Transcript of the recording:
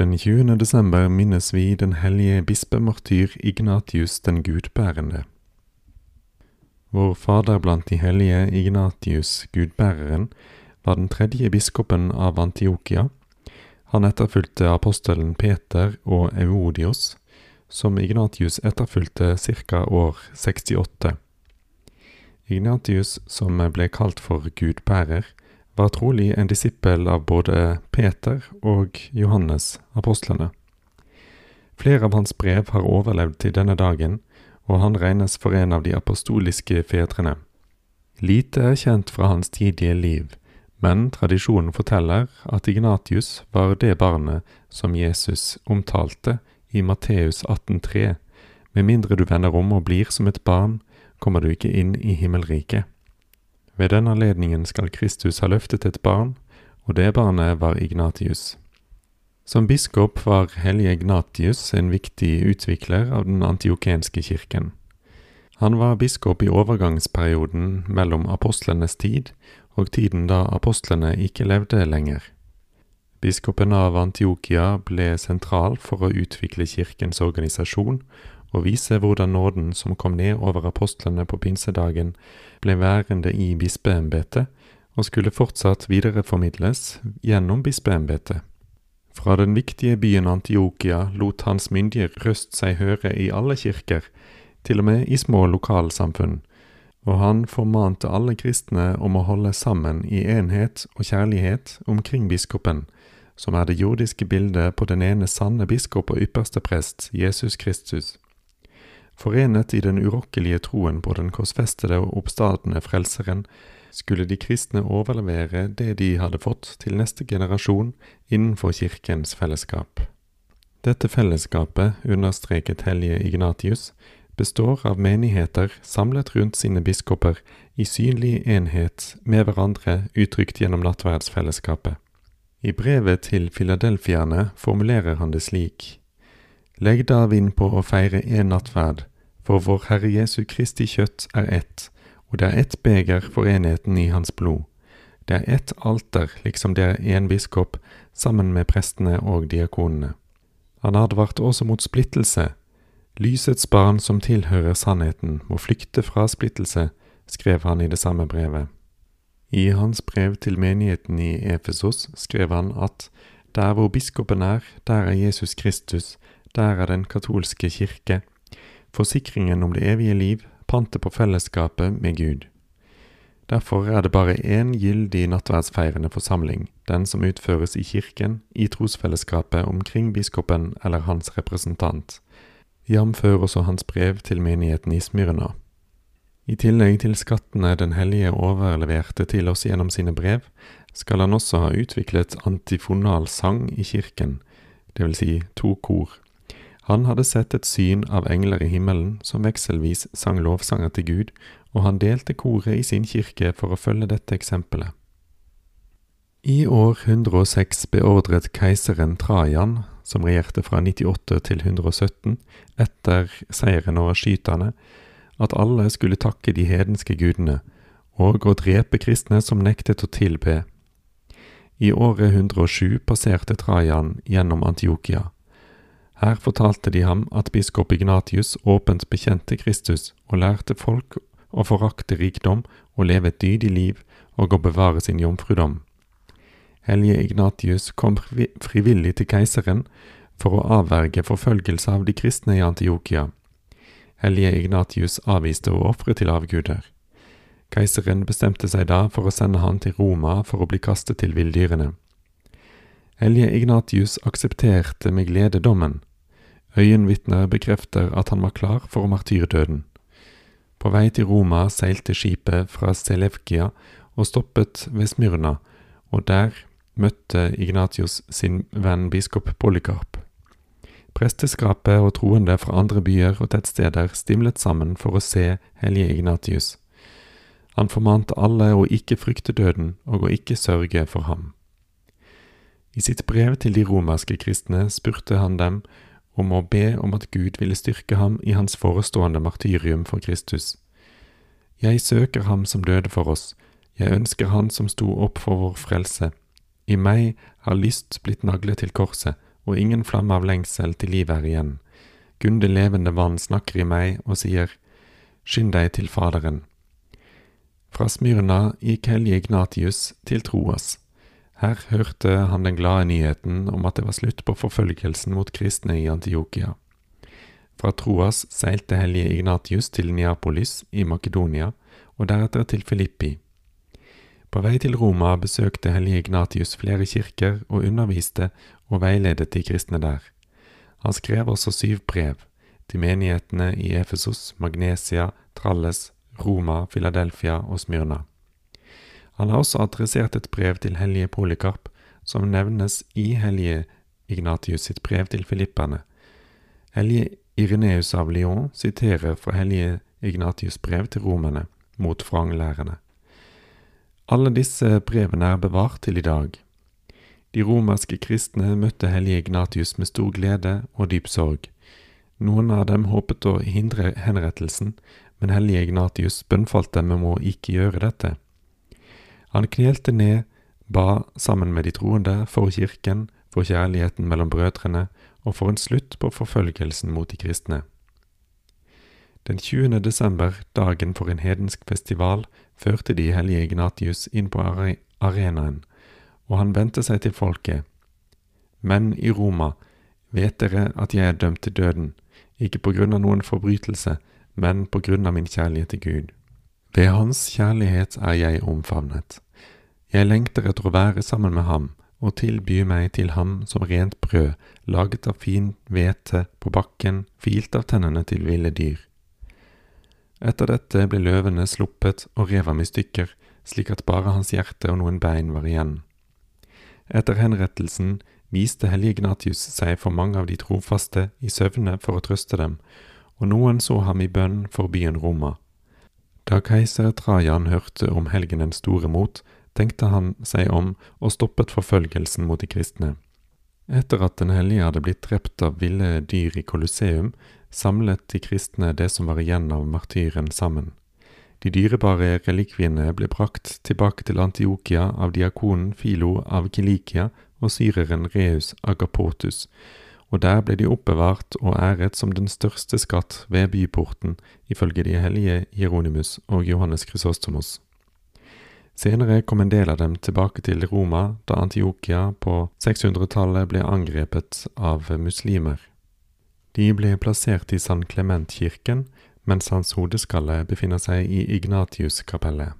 Den 20. desember minnes vi den hellige bispemartyr Ignatius den gudbærende. Vår fader blant de hellige, Ignatius gudbæreren, var den tredje biskopen av Antiokia. Han etterfulgte apostelen Peter og Eodios, som Ignatius etterfulgte ca. år 68. Ignatius, som ble kalt for gudbærer, var trolig en disippel av både Peter og Johannes, apostlene. Flere av hans brev har overlevd til denne dagen, og han regnes for en av de apostoliske fedrene. Lite er kjent fra hans tidlige liv, men tradisjonen forteller at Ignatius var det barnet som Jesus omtalte i Matteus 18,3. Med mindre du vender om og blir som et barn, kommer du ikke inn i himmelriket. Ved den anledningen skal Kristus ha løftet et barn, og det barnet var Ignatius. Som biskop var hellige Ignatius en viktig utvikler av den antiokenske kirken. Han var biskop i overgangsperioden mellom apostlenes tid og tiden da apostlene ikke levde lenger. Biskopen av Antiokia ble sentral for å utvikle kirkens organisasjon og vise hvordan nåden som kom ned over apostlene på pinsedagen, ble værende i bispeembetet og skulle fortsatt videreformidles gjennom bispeembetet. Fra den viktige byen Antiokia lot hans myndige røst seg høre i alle kirker, til og med i små lokalsamfunn, og han formante alle kristne om å holde sammen i enhet og kjærlighet omkring biskopen, som er det jordiske bildet på den ene sanne biskop og ypperste prest, Jesus Kristus. Forenet i den urokkelige troen på den korsfestede og oppstadende Frelseren, skulle de kristne overlevere det de hadde fått til neste generasjon innenfor kirkens fellesskap. Dette fellesskapet, understreket hellige Ignatius, består av menigheter samlet rundt sine biskoper i synlig enhet med hverandre uttrykt gjennom nattverdsfellesskapet. I brevet til filadelfierne formulerer han det slik. Legg da vind på å feire én nattverd, for vår Herre Jesu Kristi kjøtt er ett, og det er ett beger for enheten i Hans blod. Det er ett alter, liksom det er én biskop, sammen med prestene og diakonene. Han advarte også mot splittelse. Lysets barn som tilhører sannheten, må flykte fra splittelse, skrev han i det samme brevet. I hans brev til menigheten i Efesos skrev han at der hvor biskopen er, der er Jesus Kristus, der er den katolske kirke, forsikringen om det evige liv, pantet på fellesskapet med Gud. Derfor er det bare én gyldig nattverdsfeirende forsamling, den som utføres i kirken, i trosfellesskapet omkring biskopen eller hans representant, jf. også hans brev til menigheten i Smyrna. I tillegg til skattene Den hellige overleverte til oss gjennom sine brev, skal han også ha utviklet antifonal sang i kirken, vil si to kor. Han hadde sett et syn av engler i himmelen som vekselvis sang lovsanger til Gud, og han delte koret i sin kirke for å følge dette eksempelet. I år 106 beordret keiseren Trajan, som regjerte fra 98 til 117, etter seieren over skyterne, at alle skulle takke de hedenske gudene, og å drepe kristne som nektet å tilbe. I året 107 passerte Trajan gjennom Antiokia. Her fortalte de ham at biskop Ignatius åpent bekjente Kristus og lærte folk å forakte rikdom og leve et dydig liv og å bevare sin jomfrudom. Hellige Ignatius kom frivillig til keiseren for å avverge forfølgelse av de kristne i Antiokia. Hellige Ignatius avviste å ofre til avguder. Keiseren bestemte seg da for å sende han til Roma for å bli kastet til villdyrene. Hellige Ignatius aksepterte med glede dommen. Øyenvitner bekrefter at han var klar for martyrdøden. På vei til Roma seilte skipet fra Selevkia og stoppet ved Smyrna, og der møtte Ignatius sin venn biskop Polykarp. Presteskapet og troende fra andre byer og tettsteder stimlet sammen for å se hellige Ignatius. Han formante alle å ikke frykte døden og å ikke sørge for ham. I sitt brev til de romerske kristne spurte han dem om å be om at Gud ville styrke ham i hans forestående martyrium for Kristus. Jeg søker ham som døde for oss, jeg ønsker han som sto opp for vår frelse. I meg har lyst blitt naglet til korset, og ingen flamme av lengsel til livet er igjen. Gunde levende vann snakker i meg og sier, Skynd deg til Faderen. Fra Smyrna gikk hellige Ignatius til Troas. Her hørte han den glade nyheten om at det var slutt på forfølgelsen mot kristne i Antiokia. Fra Troas seilte hellige Ignatius til Neapolis i Makedonia, og deretter til Filippi. På vei til Roma besøkte hellige Ignatius flere kirker og underviste og veiledet de kristne der. Han skrev også syv brev til menighetene i Efesos, Magnesia, Tralles, Roma, Philadelphia og Smyrna. Han har også adressert et brev til hellige Polykarp, som nevnes i hellige Ignatius sitt brev til filipperne. Hellige Ireneus av Lyon siterer fra hellige Ignatius brev til romerne mot franglærerne. Alle disse brevene er bevart til i dag. De romerske kristne møtte hellige Ignatius med stor glede og dyp sorg. Noen av dem håpet å hindre henrettelsen, men hellige Ignatius bønnfalt dem om å ikke gjøre dette. Han knelte ned, ba sammen med de troende for kirken, for kjærligheten mellom brødrene og for en slutt på forfølgelsen mot de kristne. Den 20. desember, dagen for en hedensk festival, førte de hellige Ignatius inn på arenaen, og han vendte seg til folket. Menn i Roma, vet dere at jeg er dømt til døden, ikke på grunn av noen forbrytelse, men på grunn av min kjærlighet til Gud. Ved Hans kjærlighet er jeg omfavnet. Jeg lengter etter å være sammen med ham og tilby meg til ham som rent brød, laget av fin hvete på bakken, filt av tennene til ville dyr. Etter dette ble løvene sluppet og rev ham i stykker, slik at bare hans hjerte og noen bein var igjen. Etter henrettelsen viste hellige Gnatius seg for mange av de trofaste i søvne for å trøste dem, og noen så ham i bønn for byen Roma. Da keiser Trajan hørte om helgenens store mot, tenkte han seg om og stoppet forfølgelsen mot de kristne. Etter at den hellige hadde blitt drept av ville dyr i Colosseum, samlet de kristne det som var igjen av martyren sammen. De dyrebare relikviene ble brakt tilbake til Antiokia av diakonen Filo av Kilikia og syreren Reus Agapotus, og der ble de oppbevart og æret som den største skatt ved byporten, ifølge de hellige Hieronymus og Johannes Chrysostomos. Senere kom en del av dem tilbake til Roma da Antiokia på 600-tallet ble angrepet av muslimer. De ble plassert i San Clement-kirken, mens hans hodeskalle befinner seg i Ignatius-kapellet.